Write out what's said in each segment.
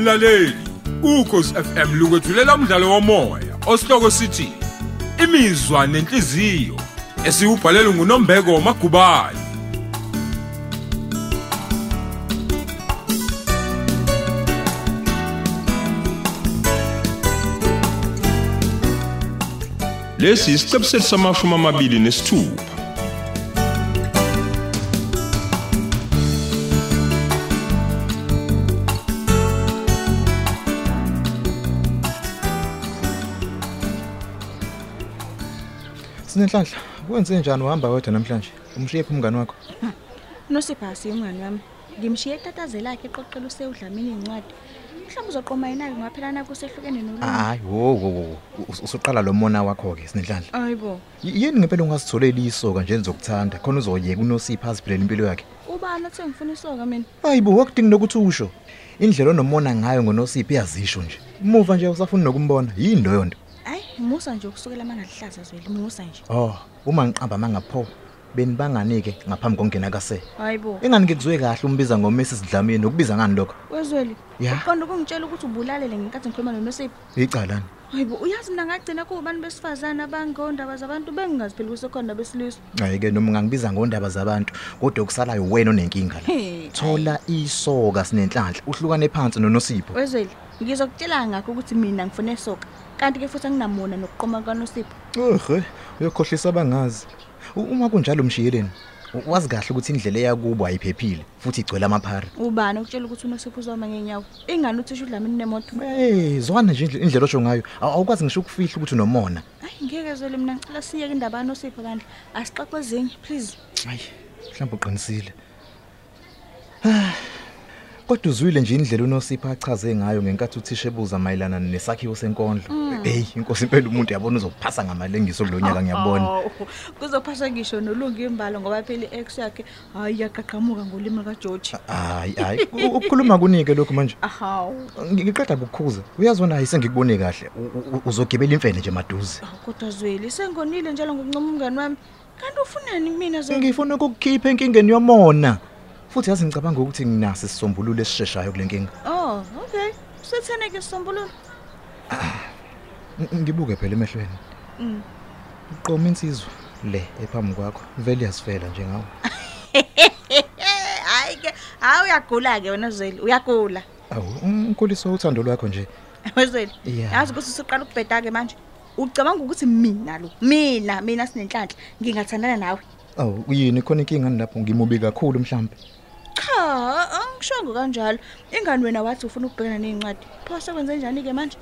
mlaleli ukhosi FM lukwethulela umdlalo womoya osihloko sithi imizwa nenhliziyo esiubhalelwe nguNombeko Magubane. Lesi isiqebu sethu samashumi amabili nesithupha. Sinenhlanhla, kwenze njani uhamba wedwa namhlanje? Umshiye phi umngane wakho? Nosibhasi umngani wami. Ngimshiye etatazela yakhe eqoqela usewudlamini incwadi. Mhlawumbe uzoqoma yena ngaphelana kusehlukene nolunye. Hayi, wo wo wo. us- Usuqala lo mona wakho ke Sinenhlanhla. Ayibo. Y- Yini ngempela ungazitholela isoka nje nizokuthanda khona uzoyeka unosipha aziphilela impilo yakhe. Ubani othe ngifuna isoka mina? Hayibo, wakudingi nokuthi usho. Indlela onomona ngayo ngonosiphi iyazisho nje. Umuva nje usafuna nokumbona. Yini leyo nto? Hayi, musa nje ukusukela mangalihlaza zweli, musa nje. Oh, uma ngiqamba mangapho beni banganike ngaphambi kokungena kase. Hayibo. Engani ngikuzwe kahle umbiza ngoMrs Dlamini nokubiza ngani lokho? Wezweli. Ya. Uqonda ukungitshela ukuthi ubulalele ngenkathi ngikhuluma noNosipho. Icalani. Hayibo, uyazi mina ngagcina kubani besifazana abangondaba zabantu bengingazipheli kusekhona besilisa. Hayi ke noma ngangibiza ngondaba zabantu kodwa okusalayo wena onenkinga la. Hey. Thola isoka sinenhlanhla uhlukane phansi noNosipho. Wezweli, ngizokutshela ngakho ukuthi mina ngifune isoka. Kanti ke futhi anginamona nokuqoma kaNosipho. Ohhe, uyakhohlisa abangazi. U- Uma kunjalo mshiyeleni, u- wazi kahle ukuthi indlela eyakubo ayiphephile futhi igcwele amaphara. Ubani ukutshela ukuthi uNosipho uzoma ngenyawo? Ingani uthi usho udlamini nemoto? Hey, zwana nje indle- indlela osho ngayo. Aw- Awukwazi ngisho ukufihla ukuthi unomona. Hayi ngeke zwele mina ngicela siyeke indaba kaNosipho kanti asixoxe ezinye please. Hayi, mhlawumbe uqinisile. Ah, Kodwa uzwile nje indlela uNosipha achaze ngayo ngenkathi uthisha ebuza mayelana nesakhiwo senkondlo. Hey, inkosi impela umuntu yabona uzophasa ngamalengiso kulonyaka ngiyabona. Oh, kuzophasa ngisho nolunga imbalo ngoba phela i-ex yakhe hayi yaqaqamuka ngolimi kaGeorge. Hayi, hayi, u- ukukhuluma kunike lokho manje. Ahawu. Ngiqeda ukukhuza. Uyazona hayi sengikubone kahle. U- u- Uzogibela imfene nje maduze. Awu, Kodwa zweli sengonile njalo ngokuncoma umngani wami. Kanti ufunani mina zweli? Ngifuna ukukhipha enkingeni yomona. Futhi yazi ngicabanga ukuthi nginaso isisombululo esisheshayo kule nkinga. Oh, okay. Sithene ke sisombululo. Ng- Ngibuke phela emehlweni. Mm. Uqoma insizwa le ephambi kwakho. Vele yasifela nje ngawo. Hayi ke, hawu uyagula ke wena zweli, uyagula. Awu, unkuliso uthando lwakho nje. Wezweli. Yazi ukuthi usuqala ukubheda ke manje. Ucabanga ukuthi mina lo, mina, mina sinenhlanhla ngingathandana nawe. Awu, yini khona inkinga lapho ngimubi kakhulu mhlambe. Cha, angishongo kanjalo. Ingani wena wathi ufuna ukubhekana nezincwadi. Pho sekwenze njani ke manje?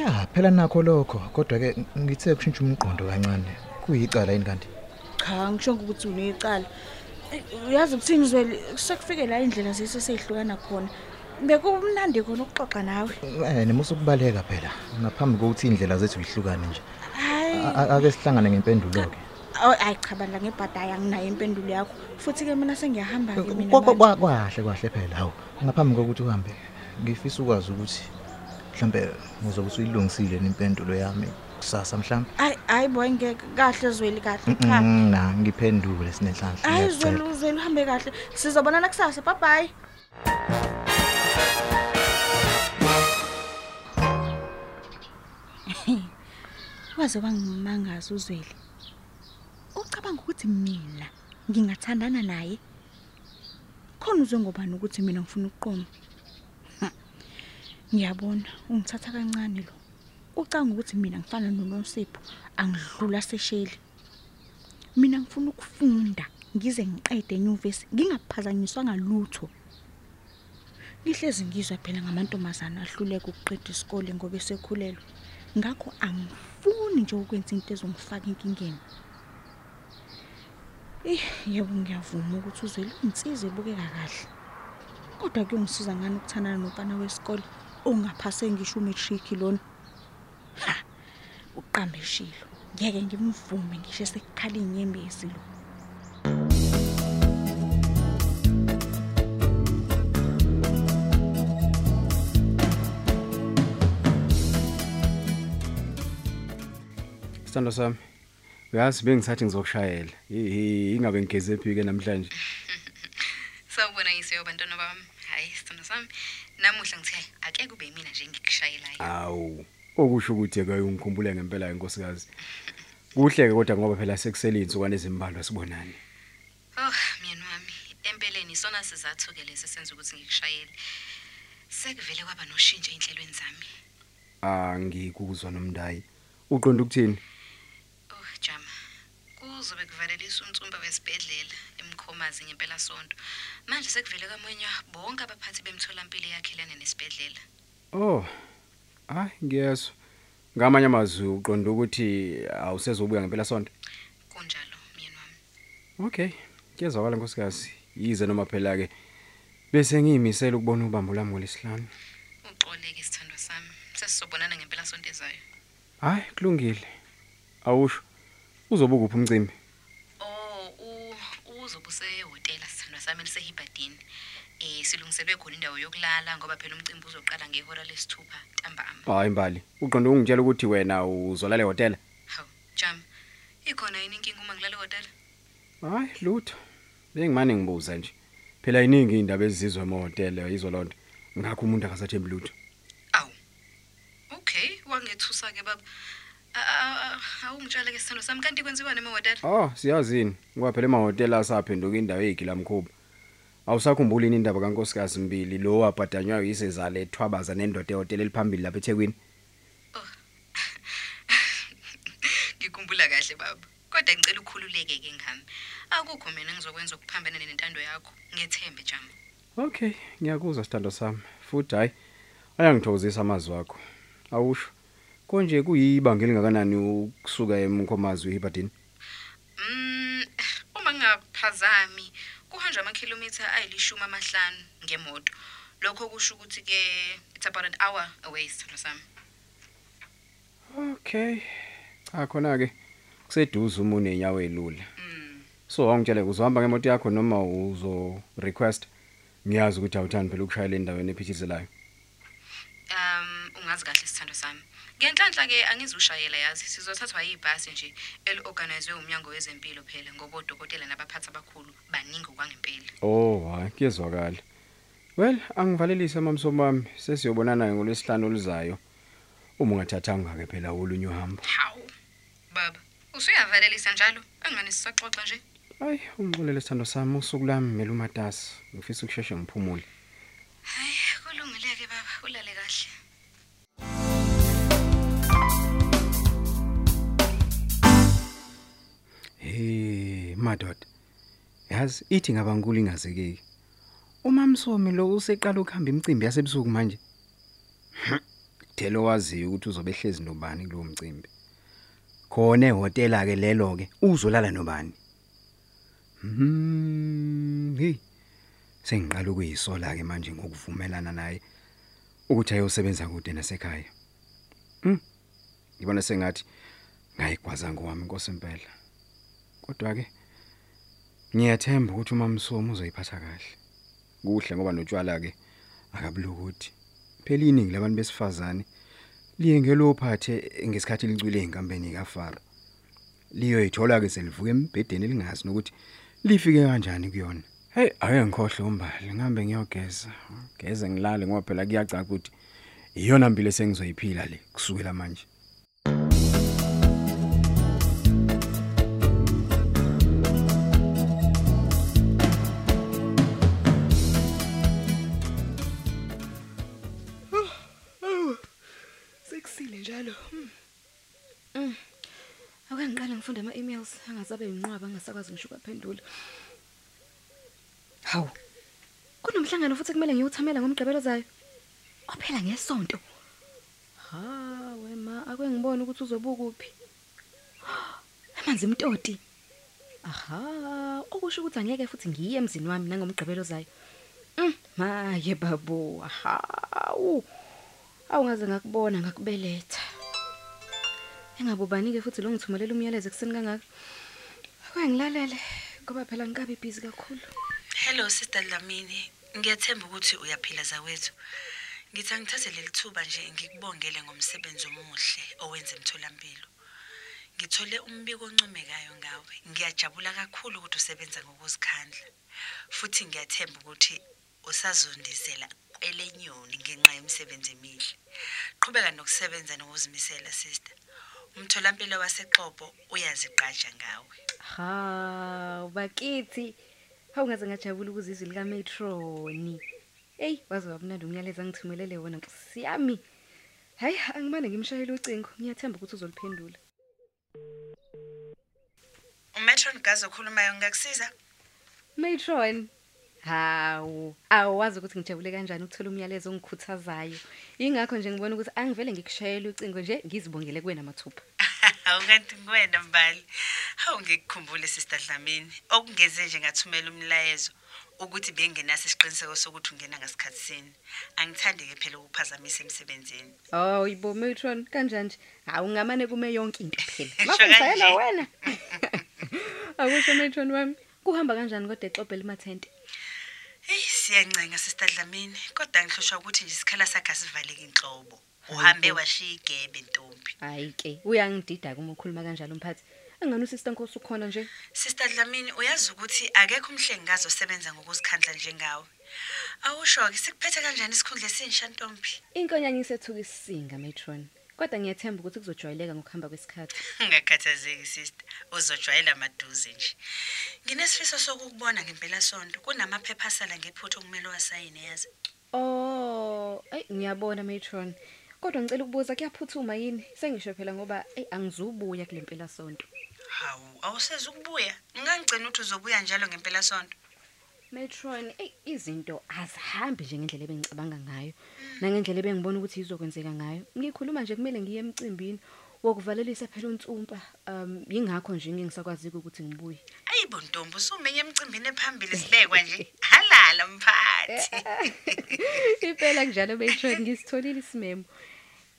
Ya, phela nakho lokho. Kodwa ke ngithe kushintsha umqondo kancane. Kuyicala yini kanti? Cha, ngishongo ukuthi unecala. Eh, Uyazi ukuthini zweli, sekufike la indlela zethu seyihlukana khona. Bekumnandi khona ukuxoxa nawe. Eh, nemusa ukubaleka phela. Ngaphambi kokuthi indlela zethu zihlukane nje. Hayi. A- a- Ake sihlangane ngempendulo ke. Awu ayi cha bandla ngebhadayi anginayo impendulo yakho. Futhi ke mina sengiyahamba ke mina. Kwa- kwa- manje. kwa- Kwahle kwahle phela. Hawu, ngaphambi kokuthi uhambe, ngifisa ukwazi ukuthi mhlambe uzobe usuyilungisile impendulo yami kusasa mhlambe. Hayi hayi boy ngeke kahle zweli kahle. Cha. Mm, Na, ngiphendule sinenhlanhla. Hayi ngiyacela. zweli uzweli uhambe kahle. Sizobonana kusasa. Bye bye. Waze wangimangaza uzweli. Ucabanga ukuthi mina ngingathandana naye? Khona uzwe ngobani ukuthi mina ngifuna ukuqoma? Ha, Ngiyabona ungithatha kancane lo. Ucanga ukuthi mina ngifana noNosipho angidlula sesheli. Mina ngifuna ukufunda ngize ngiqede enyuvesi ngingaphazanyiswa ngalutho. Ngihlezi ngizwa phela ngamantombazana ahluleka ukuqeda isikole ngoba esekhulelwe. Ngakho angifuni nje ukwenza into ezongifaka enkingeni. Eh, yebo ngiyavuma ukuthi uzwele insizwe ebukeka kahle. Kodwa kuyongisiza ngani ukuthandana nomfana wesikole ongaphase ngisho umatric lona. Ha, uqambe shilo. Ngeke ngimvume ngisho sekukhala inyembezi lo. Sithando sami. Uyazi bengisathi ngizokushayela. Yihi ingabe ngigeze phi ke namhlanje? Sawubona yise yobantwana bami. Hayi sithando sami. namuhla ngithe ake kube yimina nje ngikushayelayo awu okusho ukuthi ke ungikhumbule ngempela inkosikazi kuhle ke kodwa ngoba phela sekusele insukwane ezimbalwa sibonani oh myeni wami empeleni isona sizathu ke lesi senza ukuthi ngikushayele sekuvele kwaba noshintsho enhlelweni zami angikuzwa nomndayi uqonda ukuthini oh jama kuzobe kuvalelisa unsumba wesibhedlela emkhomazi ngempela sonto. Manje sekuvele kamonya bonke abaphathi bemtholampilo yakhelane nesibhedlela. Oh hayi ngiyezwa. Ngamanye amazwi uqonda ukuthi awusezobuya ngempela sonto. Kunjalo myeni wami. Okay kuyezwakala nkosikazi. Yize noma phela ke bese ngiyimisela ukubona ubambo lami ngolesihlanu uxoleke isithandwa sami. Sesisobonana ngempela sonto ezayo. Hayi kulungile. Awusho. Uzobe ukuphi umcimbi Oh, u- uzobe usehotela sithandwa sami elisehibadini. Eh silungiselwe khona indawo yokulala ngoba phela umcimbi uzoqala ngehora lesithupha ntambama. hayi mbali uqonda ungitshela ukuthi wena uzolala ehotela Hawu, Jam. Ikhona yini inkinga uma ngilala ehotela? hayi lutho bengimane ngibuza nje phela iningi indaba ezizwe emahotela izolonto ngakho umuntu akasathembi lutho Awu. Okay, wangethusa ke baba. Awungitshela ke sithando sami kanti kwenziwa nemahotela? oh siyazini ngoba phela emahotela asaphenduka indawo eyigilamkhuba awusakhumbuli yini indaba kankosikazi mbili lo wabhadanywayo yisezale ethwabaza nendoda ehotela eliphambili lapha eThekwini Ngikhumbula kahle baba. Kodwa ngicela ukukhululeke ke ngami. Akukho mina ngizokwenza ukuphambana nentando yakho. Ngethembe Jam. okay ngiyakuzwa sithando sami futhi hayi ayangithokozisa amazwi akho awusho konje kuyibanga elingakanani ukusuka emkhomazi uhibadini Mm, uma ngingaphazami kuhanjwa amakhilomitha ayilishumi amahlanu ngemoto. Lokho kusho ukuthi ke it's about an hour away sithando sami. Okay. Cha khona ke kuseduze uma unenyawo elula. Mm. So awungitshele uzohamba ngemoto yakho noma uzo request. Ngiyazi ukuthi awuthandi phela ukushayela endaweni ephithizelayo. Um ungazi kahle sithando sami. Ngenhlanhla ke angizushayela yazi sizothathwa yibhasi nje eliorganizwe umnyango wezempilo phela ngoba odokotela nabaphathi abakhulu baningi kwangempela. Oh, hayi kuyezwakala. Well, angivalelise mamsomami sesiyobonana ngolwesihlanu oluzayo. Uma ungathathanga ke phela olunye uhambo. Hawu. Baba, usuyavalelisa njalo? Angani sisaxoxa nje? Hayi, ungixolele sithando sami usuku lami mele umatasa. Ngifisa ukusheshe ngiphumule. Hayi, madoda. Yazi ithi ngabankulu ingazekeki. Umamsomi lo useqala ukuhamba imicimbi yasebusuku manje. Thelo waziyo ukuthi uzobe ehlezi nobani kulowo mcimbi. Khona ehotela ke lelo ke uzolala nobani. Hmm, hey. Sengiqala ukuyisola ke manje ngokuvumelana naye ukuthi ayosebenza kude nasekhaya. Hmm. Ngibona sengathi ngayigwaza ngowami inkosi impela. Kodwa ke ngiyathemba ukuthi umamsomo uzoyiphatha kahle. Kuhle ngoba notshwala ke akabulokuthi. Phela iningi labantu besifazane liye ngelophathe ngesikhathi licwile enkambeni kaFaro. Liyoyithola ke selivuka embedeni elingazi nokuthi lifike kanjani kuyona. Hey, ake ngikhohle umbali, ngihambe ngiyogeza. Geze ngilale ngoba phela kuyacaca ukuthi iyona mpilo sengizoyiphila le kusukela manje. Angazabe yinqwaba angasakwazi ngisho ukuphendula. Hawu. Kunomhlangano futhi kumele ngiyothamela ngomgqibelo zayo. Ophela ngesonto. Ha, wema ake ngibone ukuthi uzobuka kuphi. Amanzi imtoti. Aha, okusho ukuthi angeke futhi ngiye emzini wami nangomgqibelo zayo. Mm, maye babu. Aha. Awungaze ngakubona ngakubeletha. Engabubani ke futhi lo ngithumelela umyalezo ekseni kangaka. Ake ngilalele ngoba phela ngikabi busy kakhulu. Hello Sister Dlamini. Ngiyathemba ukuthi uyaphila zawethu. Ngithi angithathe leli thuba nje ngikubongele ngomsebenzi omuhle owenza emtholampilo. Ngithole umbiko oncomekayo ngawe. Ngiyajabula kakhulu ukuthi usebenza ngokuzikhandla. Futhi ngiyathemba ukuthi usazondizela elenyoni ngenxa yemisebenzi emihle qhubeka nokusebenza nokuzimisela sister umtholampilo wasexobo uyazigqaja ngawe ha bakithi. Awungaze ngajabula ukuzizwa lika Metroni hey waze wabunandi umyalezo angithumelele wona nkosiyami hayi angimane ngimshayela ucingo. Ngiyathemba ukuthi uzoliphendula. Umetron gazi okhulumayo ngakusiza Matron Hawu, awazi ukuthi ngijabule kanjani ukuthola umyalezo ongikhuthazayo. Ingakho nje ngibona ukuthi angivele ngikushayele ucingo nje ngizibongele kuwena mathupha. Awukanti kuwena mbali hawu ngikukhumbule sister Dlamini okungeze nje ngathumela umlayezo ukuthi bengenaso isiqiniseko sokuthi ungena ngasikhathi sini angithandi ke phela ukuphazamisa emsebenzini Oh, yibo Matron kanjani? Hawu ngamane kume yonke into phela. Kanje. wena. Akusho Matron wami. Kuhamba kanjani kodwa exobe limathente? Hey siyancenga sister Dlamini kodwa ngihloshwa ukuthi nje isikhala sakhe asivaleki inhlobo uhambe washiya igebe ntombi Hayi ke, uyangidida kuma ukhuluma kanjalo umphathi. Engani usister Nkosi ukhona nje? Sister Dlamini uyazi ukuthi akekho umhlengazi osebenza ngokuzikhandla njengawe awusho ke sikuphethe kanjani isikhundla esinsha ntombi Inkonyanya isethuka isisinga Matron. Kodwa ngiyethemba ukuthi kuzojwayeleka ngokuhamba kwesikhathi. ungakhathazeki sister uzojwayela maduze nje nginesifiso sokukubona ngempela sonto kunamaphepha asala ngephutho kumele wasayine yazi Oh, ay ngiyabona Matron. Kodwa ngicela ukubuza kuyaphuthuma yini? Sengisho phela ngoba ey angizubuya kule mpela sonto. hawu awuseza ukubuya ngangigcina ukuthi uzobuya njalo ngempela sonto Matron, ey izinto azihambi nje ngendlela ebengicabanga ngayo. Nangendlela ebengibona ukuthi izokwenzeka ngayo. Ngikhuluma nje kumele ngiye emcimbini wokuvalelisa phela uNtsumpa. Um yingakho nje ngingisakwazi ukuthi ngibuye. ayibo ntombi usumenye emcimbini ephambili sibekwa nje halala mphathi Impela kunjalo Matron ngisitholile isimemo.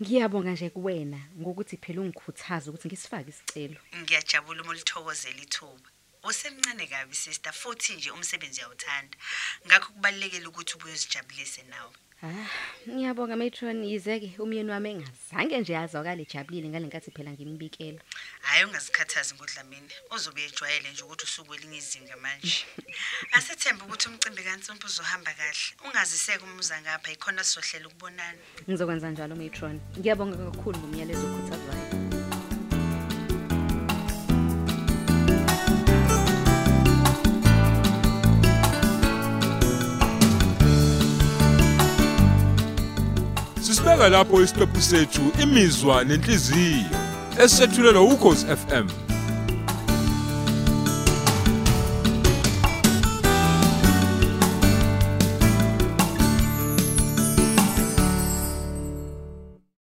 Ngiyabonga nje kuwena ngokuthi phela ungikhuthaza ukuthi ngisifake isicelo. ngiyajabula uma ulithokozela ithuba usemncane kabi sister futhi nje umsebenzi uyawuthanda ngakho kubalekile ukuthi ubuye uzijabulise nawe. Ah, ngiyabonga Matron. Izeke umyeni wami engazange nje yazwakala ejabulile ngalenkathi phela ngimbikela. hhayi ungazikhathazi ngodlamini uzobe ejwayele nje ukuthi usuku elinye izinga manje. Asethembe ukuthi umcimbi kansumpa uzohamba kahle. Ungaziseke umuza ngapha ikhona sizohlela ukubonana. Ngizokwenza njalo Matron. Ngiyabonga kakhulu ngomyalezo okhuthazayo. Sisibeka lapho isiqephu sethu imizwa nenhliziyo esethulelwa ukhozi FM